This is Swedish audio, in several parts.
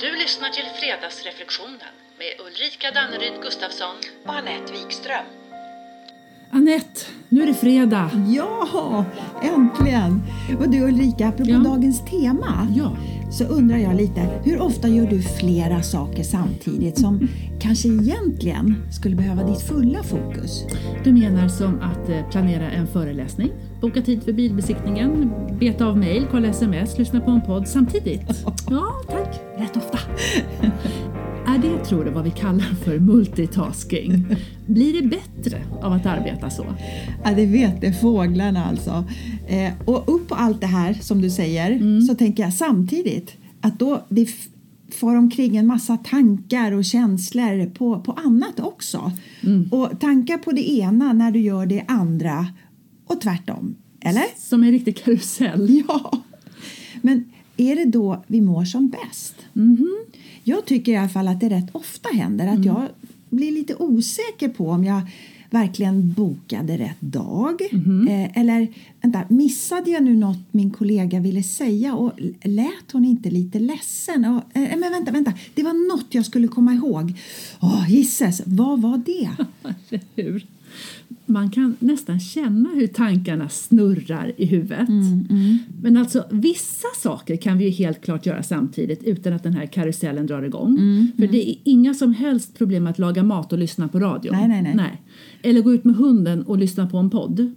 Du lyssnar till Fredagsreflektionen med Ulrika Danneryd Gustafsson. och Anette Wikström. Anette, nu är det fredag. Ja, äntligen! Och du Ulrika, apropå Ja. dagens tema Ja, så undrar jag lite, hur ofta gör du flera saker samtidigt som kanske egentligen skulle behöva ditt fulla fokus? du menar som att eh, planera en föreläsning, boka tid för bilbesiktningen, beta av mejl, kolla sms, lyssna på en podd samtidigt? Ja, tack. Rätt ofta. Är det, tror du, vad vi kallar för multitasking? Blir det bättre av att arbeta så? Ja, det vet det fåglarna alltså. Eh, och upp på allt det här som du säger så tänker jag samtidigt att då det far omkring en massa tankar och känslor på, på annat också. Och tankar på det ena när du gör det andra och tvärtom. Eller? Som en riktig karusell. Ja. Men är det då vi mår som bäst? Jag tycker i alla fall att det rätt ofta händer att jag blir lite osäker på om jag verkligen bokade rätt dag. Eh, eller vänta, missade jag nu något min kollega ville säga och lät hon inte lite ledsen? Och, eh, men vänta, vänta, det var något jag skulle komma ihåg. Åh, gisses, vad var det? Hur? Man kan nästan känna hur tankarna snurrar i huvudet. Men alltså vissa saker kan vi ju helt klart göra samtidigt utan att den här karusellen drar igång. För det är inga som helst problem att laga mat och lyssna på radio. Nej, nej, nej. Eller gå ut med hunden och lyssna på en podd.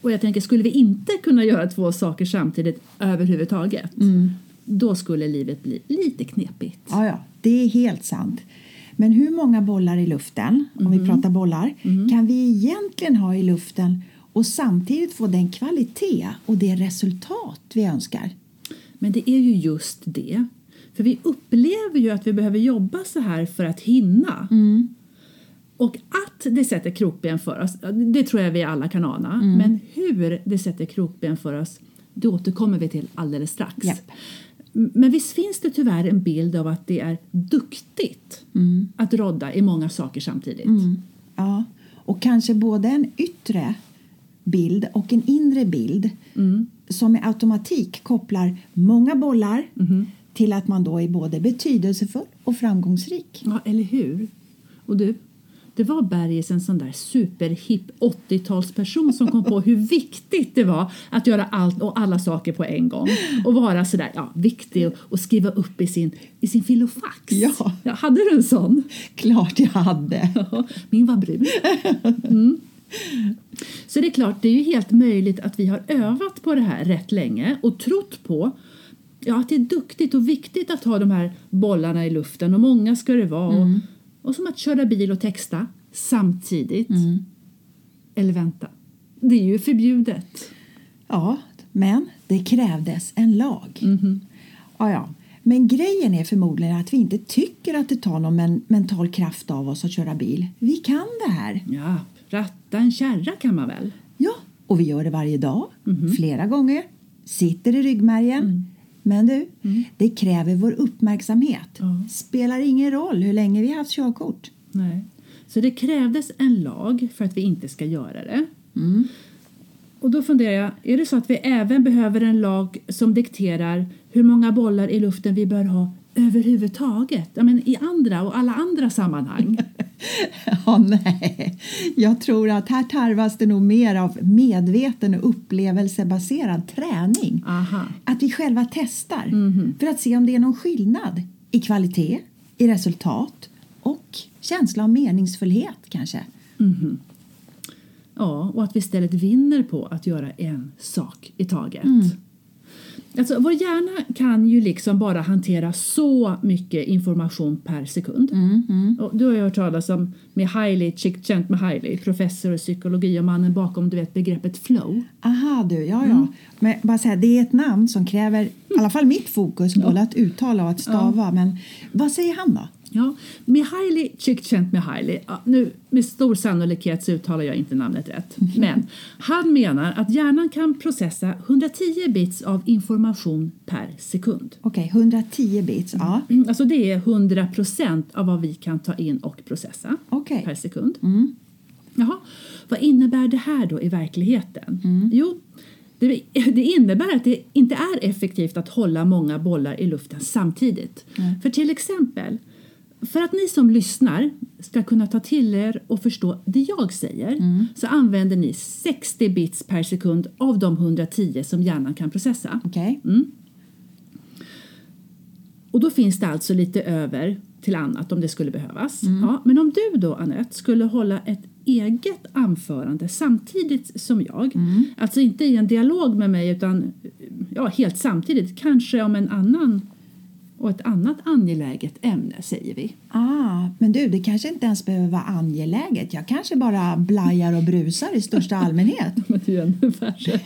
Och jag tänker, skulle vi inte kunna göra två saker samtidigt överhuvudtaget då skulle livet bli lite knepigt. Ja, ja, det är helt sant. Men hur många bollar i luften, om vi pratar bollar, kan vi egentligen ha i luften och samtidigt få den kvalitet och det resultat vi önskar? Men det är ju just det. För vi upplever ju att vi behöver jobba så här för att hinna. Och att det sätter krokben för oss, det tror jag vi alla kan ana. Men hur det sätter krokben för oss, det återkommer vi till alldeles strax. Japp. Men visst finns det tyvärr en bild av att det är duktigt att rodda i många saker samtidigt. Ja, och kanske både en yttre bild och en inre bild som med automatik kopplar många bollar till att man då är både betydelsefull och framgångsrik. Ja, eller hur? Och du, det var Bergis en sån där superhipp 80-talsperson som kom på hur viktigt det var att göra allt och alla saker på en gång och vara sådär ja, viktig och, och skriva upp i sin, i sin filofax. Ja. hade du en sån? Klart jag hade! Ja, Min var brun. Mm. Så det är klart, det är ju helt möjligt att vi har övat på det här rätt länge och trott på ja, att det är duktigt och viktigt att ha de här bollarna i luften och många ska det vara. Och, och som att köra bil och texta samtidigt. Eller vänta, det är ju förbjudet. Ja, men det krävdes en lag. Ja, ja. Men grejen är förmodligen att vi inte tycker att det tar någon men mental kraft av oss att köra bil. Vi kan det här. Ja, ratta en kärra kan man väl? Ja, och vi gör det varje dag, flera gånger. Sitter i ryggmärgen. Men du, det kräver vår uppmärksamhet. Ja. Spelar ingen roll hur länge vi har haft körkort. Nej. Så det krävdes en lag för att vi inte ska göra det. Och då funderar jag, är det så att vi även behöver en lag som dikterar hur många bollar i luften vi bör ha överhuvudtaget? Ja, men I andra och alla andra sammanhang. Ja, nej. Jag tror att här tarvas det nog mer av medveten och upplevelsebaserad träning. Aha. Att vi själva testar för att se om det är någon skillnad i kvalitet, i resultat och känsla av meningsfullhet kanske. Ja, och att vi istället vinner på att göra en sak i taget. Alltså, vår hjärna kan ju liksom bara hantera så mycket information per sekund. Och du har ju hört talas om Mihaly Csikszentmihalyi, professor i psykologi och mannen bakom du vet, begreppet flow. Aha du, ja ja. Men bara säga, det är ett namn som kräver i alla fall mitt fokus både att uttala och att stava. Men vad säger han då? Ja, Mihaly Csikszentmihalyi, ja, nu med stor sannolikhet så uttalar jag inte namnet rätt, men han menar att hjärnan kan processa 110 bits av information per sekund. Okej, 110 bits. Ja, Alltså det är 100 procent av vad vi kan ta in och processa Okej. per sekund. Jaha, vad innebär det här då i verkligheten? Jo, Det, det innebär att det inte är effektivt att hålla många bollar i luften samtidigt. Mm. För till exempel, för att ni som lyssnar ska kunna ta till er och förstå det jag säger Mm. så använder ni 60 bits per sekund av de 110 som hjärnan kan processa. Okej? Och då finns det alltså lite över till annat om det skulle behövas. Mm. Ja, men om du då, Anette, skulle hålla ett eget anförande samtidigt som jag, Mm. alltså inte i en dialog med mig utan ja, helt samtidigt, kanske om en annan och ett annat angeläget ämne, säger vi. Ah, men du, det kanske inte ens behöver vara angeläget. Jag kanske bara blajar och brusar i största allmänhet. Men det är ju ungefär så.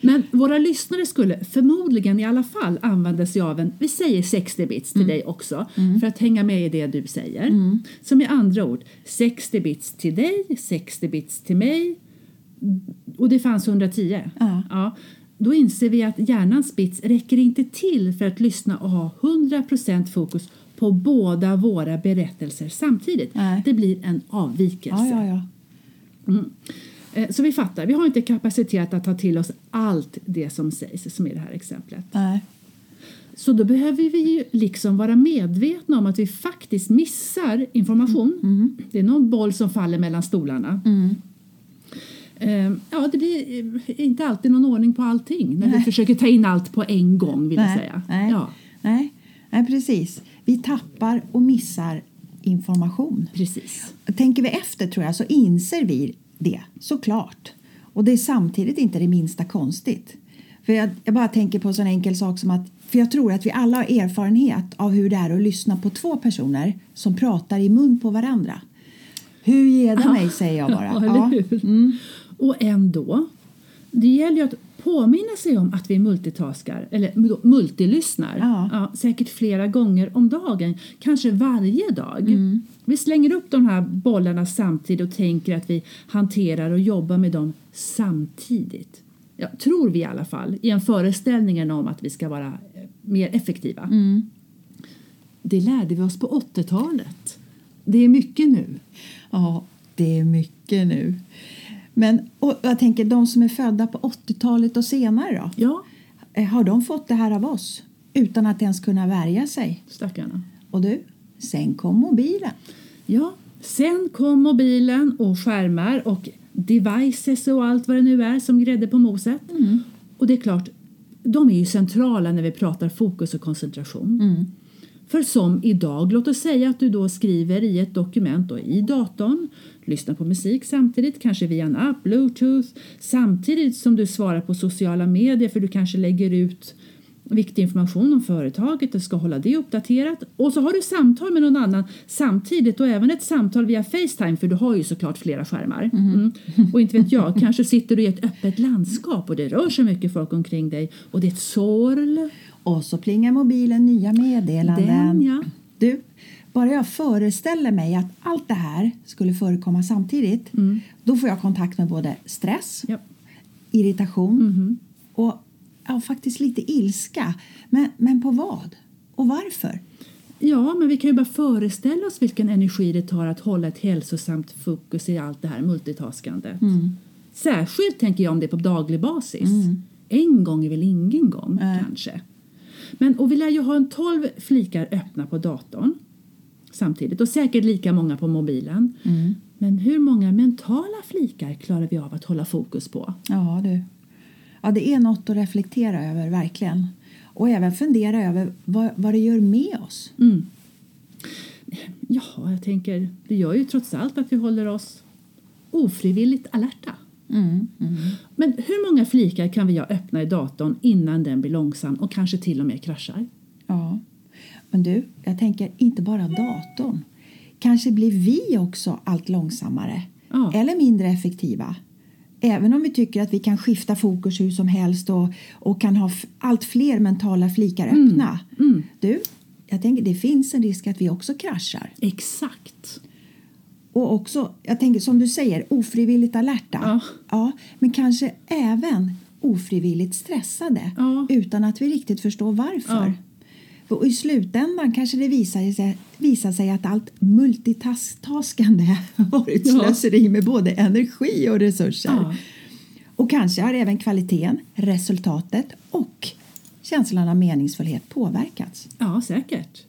Men våra lyssnare skulle förmodligen i alla fall använda sig av en, vi säger 60 bits till dig också, för att hänga med i det du säger. Som i andra ord, 60 bits till dig, 60 bits till mig och det fanns 110. Ja. Ja, då inser vi att hjärnans bits räcker inte till för att lyssna och ha 100% fokus på båda våra berättelser samtidigt. Nej. Det blir en avvikelse. Ja, ja, ja. Eh, Så vi fattar, vi har inte kapacitet att ta till oss allt det som sägs som i det här exemplet. Nej. Så då behöver vi ju liksom vara medvetna om att vi faktiskt missar information. Det är någon boll som faller mellan stolarna. Eh, Ja, det blir eh, inte alltid någon ordning på allting när vi Nej. försöker ta in allt på en gång vill jag Nej, säga. nej. Ja, Nej. Nej, precis. Vi tappar och missar information. precis. Tänker vi efter tror jag så inser vi det såklart. Och det är samtidigt inte det minsta konstigt. För jag, jag bara tänker på en sån enkel sak som att för jag tror att vi alla har erfarenhet av hur det är att lyssna på två personer som pratar i mun på varandra. Hur ger det mig, säger jag bara. Ja, hur? Och ändå, det gäller ju att påminna sig om att vi multitaskar, eller mul- multilyssnar, Ja. säkert flera gånger om dagen, kanske varje dag. Vi slänger upp de här bollarna samtidigt och tänker att vi hanterar och jobbar med dem samtidigt. Ja, tror vi i alla fall, i en föreställningen om att vi ska vara eh, mer effektiva. Det lärde vi oss på 80-talet. Det är mycket nu. Ja, det är mycket nu. Men och jag tänker, de som är födda på 80-talet och senare då? Ja, Eh, Har de fått det här av oss utan att ens kunna värja sig? stackarna. Och du, sen kom mobilen. Ja, sen kom mobilen och skärmar och devices och allt vad det nu är som grädde på moset. Och det är klart, de är ju centrala när vi pratar fokus och koncentration. För som idag, låt oss säga att du då skriver i ett dokument och i datorn, lyssnar på musik samtidigt, kanske via en app, bluetooth, samtidigt som du svarar på sociala medier för du kanske lägger ut viktig information om företaget och ska hålla det uppdaterat. Och så har du samtal med någon annan samtidigt och även ett samtal via Facetime för du har ju såklart flera skärmar. Mm. Och inte vet jag, kanske sitter du i ett öppet landskap och det rör sig mycket folk omkring dig och det är ett sorl. Och så plingar mobilen nya meddelanden. Den ja. Du, bara jag föreställer mig att allt det här skulle förekomma samtidigt då får jag kontakt med både stress, ja. irritation och ja, faktiskt lite ilska. Men, men på vad? Och varför? Ja, men vi kan ju bara föreställa oss vilken energi det tar att hålla ett hälsosamt fokus i allt det här multitaskandet. Särskilt tänker jag om det är på daglig basis. En gång är väl ingen gång Nej. kanske. Men, och vi lär ju ha en 12 flikar öppna på datorn samtidigt och säkert lika många på mobilen. Men hur många mentala flikar klarar vi av att hålla fokus på? Ja, du. Ja, det är något att reflektera över, verkligen. Och även fundera över vad, vad det gör med oss. Mm. Ja, jag tänker, det gör ju trots allt att vi håller oss ofrivilligt alerta. Mm, Men hur många flikar kan vi ha öppna i datorn innan den blir långsam och kanske till och med kraschar? Ja. Men du, jag tänker inte bara datorn. Kanske blir vi också allt långsammare Ja. eller mindre effektiva. Även om vi tycker att vi kan skifta fokus hur som helst och, och kan ha allt fler mentala flikar öppna. Mm. Du, jag tänker det finns en risk att vi också kraschar. Exakt. Och också, jag tänker som du säger, ofrivilligt alerta. Ja. Ja, men kanske även ofrivilligt stressade Ja. utan att vi riktigt förstår varför. Ja. Och I slutändan kanske det visar sig, visar sig att allt multitaskande har varit Ja. slöseri med både energi och resurser. Och kanske har även kvaliteten, resultatet och känslan av meningsfullhet påverkats. Ja, säkert.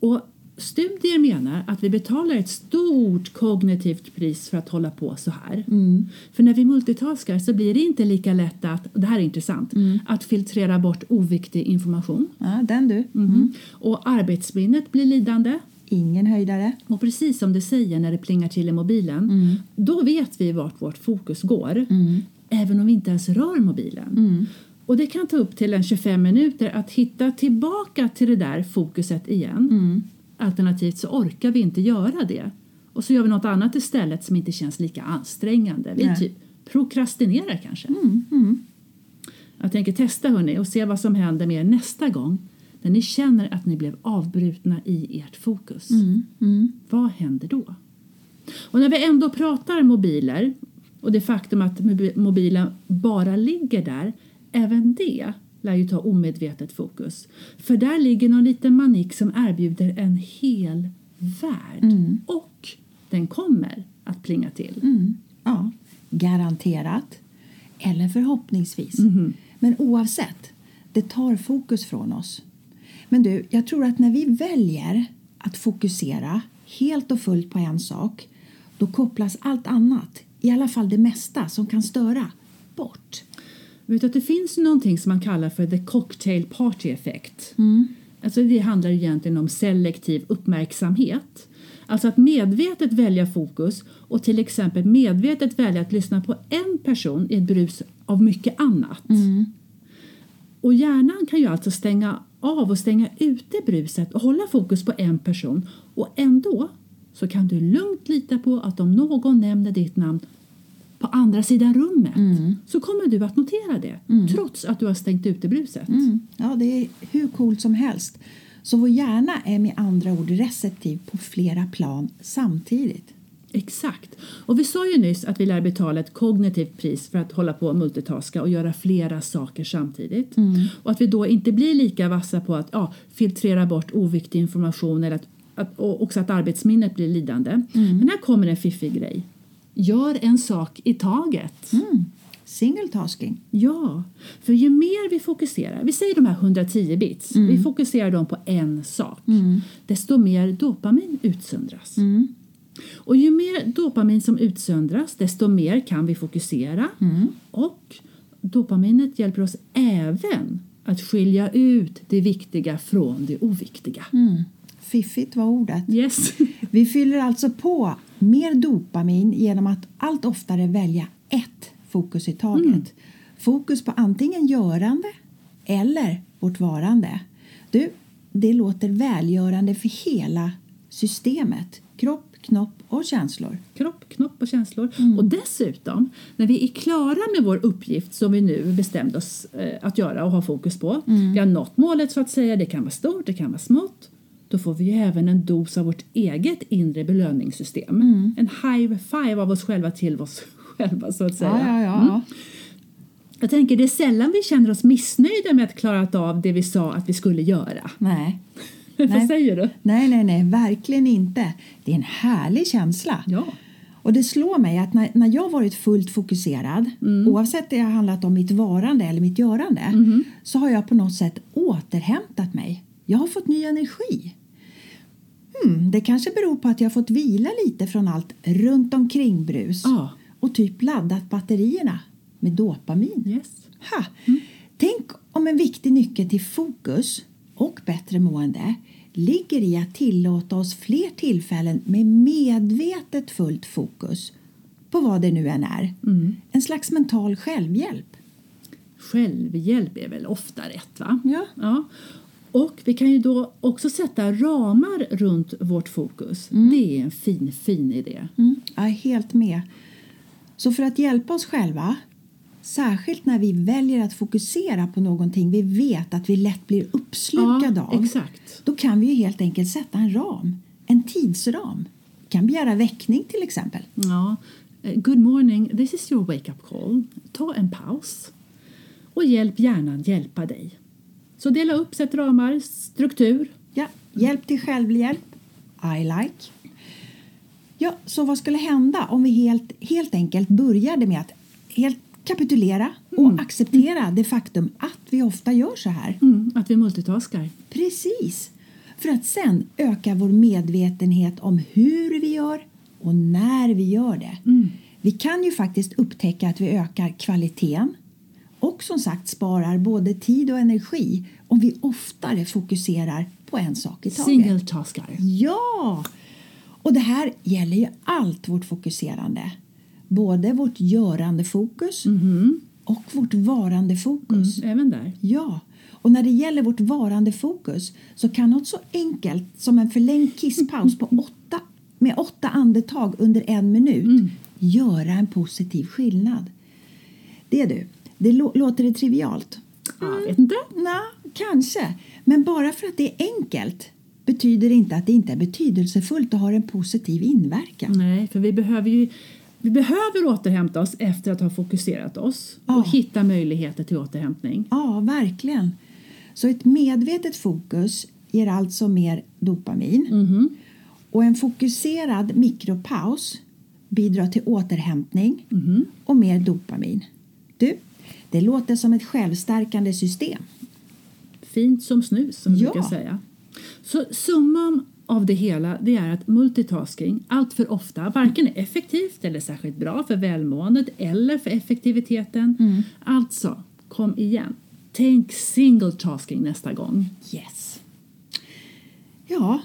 Och studier menar att vi betalar ett stort kognitivt pris för att hålla på så här. Mm. För när vi multitaskar så blir det inte lika lätt att, det här är intressant, att filtrera bort oviktig information. Ja, den du. Mhm. Och arbetsminnet blir lidande. Ingen höjdare. Och precis som det säger när det plingar till i mobilen, då vet vi vart vårt fokus går, även om vi inte ens rör mobilen. Och det kan ta upp till en 25 minuter att hitta tillbaka till det där fokuset igen. Alternativt så orkar vi inte göra det. Och så gör vi något annat istället som inte känns lika ansträngande. Vi Nej. typ prokrastinerar kanske. Jag tänker testa hörni och se vad som händer med er nästa gång när ni känner att ni blev avbrutna i ert fokus. Vad händer då? Och när vi ändå pratar mobiler och det faktum att mobi- mobilen bara ligger där, även det lär ju ta omedvetet fokus. För där ligger någon liten manik som erbjuder en hel värld. Och den kommer att plinga till. Mm. Ja, garanterat. Eller förhoppningsvis. Mhm. Men oavsett, det tar fokus från oss. Men du, jag tror att när vi väljer att fokusera helt och fullt på en sak då kopplas allt annat, i alla fall det mesta som kan störa, bort. Du att det finns någonting som man kallar för the cocktail party effect. Alltså det handlar egentligen om selektiv uppmärksamhet. Alltså att medvetet välja fokus och till exempel medvetet välja att lyssna på en person i ett brus av mycket annat. Och hjärnan kan ju alltså stänga av och stänga ute bruset och hålla fokus på en person och ändå så kan du lugnt lita på att om någon nämner ditt namn på andra sidan rummet så kommer du att notera det trots att du har stängt ute bruset. Ja, det är hur coolt som helst. Så vår hjärna är med andra ord receptiv på flera plan samtidigt. Exakt. Och vi sa ju nyss att vi lär betala ett kognitivt pris för att hålla på och multitaska och göra flera saker samtidigt. Och att vi då inte blir lika vassa på att ja, filtrera bort oviktig information eller att, att, och också att arbetsminnet blir lidande. Men här kommer en fiffig grej. Gör en sak i taget. Single tasking. Ja, för ju mer vi fokuserar, vi säger de här 110 bits, vi fokuserar dem på en sak, desto mer dopamin utsöndras. Och ju mer dopamin som utsöndras, desto mer kan vi fokusera och dopaminet hjälper oss även att skilja ut det viktiga från det oviktiga. Fiffigt var ordet. Yes. Vi fyller alltså på mer dopamin genom att allt oftare välja ett fokus i taget. Fokus på antingen görande eller vårt varande. Du, det låter välgörande för hela systemet. Kropp, knopp och känslor. kropp, knopp och känslor. Och dessutom, när vi är klara med vår uppgift som vi nu bestämde oss eh, att göra och ha fokus på. Vi har nått målet så att säga, det kan vara stort, det kan vara smått. Då får vi ju även en dos av vårt eget inre belöningssystem. En high five av oss själva till oss själva så att säga. Ja, ja, ja. Jag tänker det är sällan vi känner oss missnöjda med att klarat av det vi sa att vi skulle göra. Nej. Vad säger du? nej, nej, nej, verkligen inte. Det är en härlig känsla. Ja. Och det slår mig att när, när jag varit fullt fokuserad, oavsett det har handlat om mitt varande eller mitt görande, så har jag på något sätt återhämtat mig. Jag har fått ny energi. Hmm, det kanske beror på att jag fått vila lite från allt runt omkring brus Ja. och typ laddat batterierna med dopamin. Yes. Ha. Tänk om en viktig nyckel till fokus och bättre mående ligger i att tillåta oss fler tillfällen med medvetet fullt fokus på vad det nu än är. En slags mental självhjälp. Självhjälp är väl ofta rätt va? Ja. ja. Och vi kan ju då också sätta ramar runt vårt fokus. Det är en fin, fin idé. Mm, jag är helt med. Så för att hjälpa oss själva, särskilt när vi väljer att fokusera på någonting vi vet att vi lätt blir uppslukade Ja, av, exakt. då kan vi ju helt enkelt sätta en ram, en tidsram. Vi kan begära väckning till exempel. Ja. Eh, Good morning, this is your wake-up call. Ta en paus. Och hjälp hjärnan hjälpa dig. Så dela upp, sätt ramar, struktur. Ja, hjälp till självhjälp. I like. Ja, så vad skulle hända om vi helt, helt enkelt började med att helt kapitulera och acceptera det faktum att vi ofta gör så här. Mm, att vi multitaskar. Precis. För att sen öka vår medvetenhet om hur vi gör och när vi gör det. Vi kan ju faktiskt upptäcka att vi ökar kvaliteten och som sagt sparar både tid och energi om vi oftare fokuserar på en sak i taget. Singeltaskar. Ja! Och det här gäller ju allt vårt fokuserande. Både vårt görande fokus och vårt varande fokus. Mm, även där. Ja, och när det gäller vårt varande fokus så kan något så enkelt som en förlängd kisspaus på åtta, med åtta andetag under en minut göra en positiv skillnad. Det du, det lå- låter det trivialt? Jag vet inte. Nej, kanske. Men bara för att det är enkelt betyder det inte att det inte är betydelsefullt och har en positiv inverkan. Nej, för vi behöver ju vi behöver återhämta oss efter att ha fokuserat oss Ja. och hitta möjligheter till återhämtning. Ja, verkligen. Så ett medvetet fokus ger alltså mer dopamin. Och en fokuserad mikropaus bidrar till återhämtning och mer dopamin. Du, det låter som ett självstärkande system. Fint som snus, som Ja. brukar säga. Så summan av det hela det är att multitasking allt för ofta varken är effektivt eller särskilt bra för välmåendet eller för effektiviteten. Alltså, kom igen. Tänk singletasking nästa gång. Yes. Ja,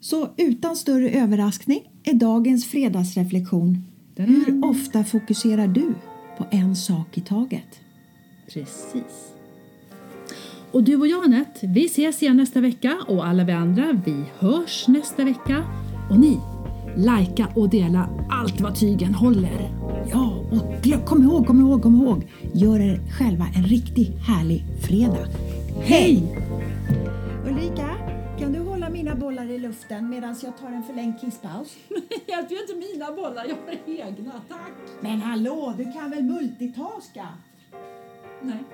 så utan större överraskning är dagens fredagsreflektion! Hur ofta fokuserar du på en sak i taget? Precis. Och du och jag Anette, vi ses igen nästa vecka och alla vi andra, vi hörs nästa vecka. Och ni, likea och dela allt vad tygen håller. Ja, och kom ihåg, kom ihåg, kom ihåg. Gör er själva en riktigt härlig fredag. Hej! Bollar i luften medan jag tar en förlängd kisspaus? Hjälper ju inte mina bollar, jag har egna, tack. Men hallå, du kan väl multitaska? Nej.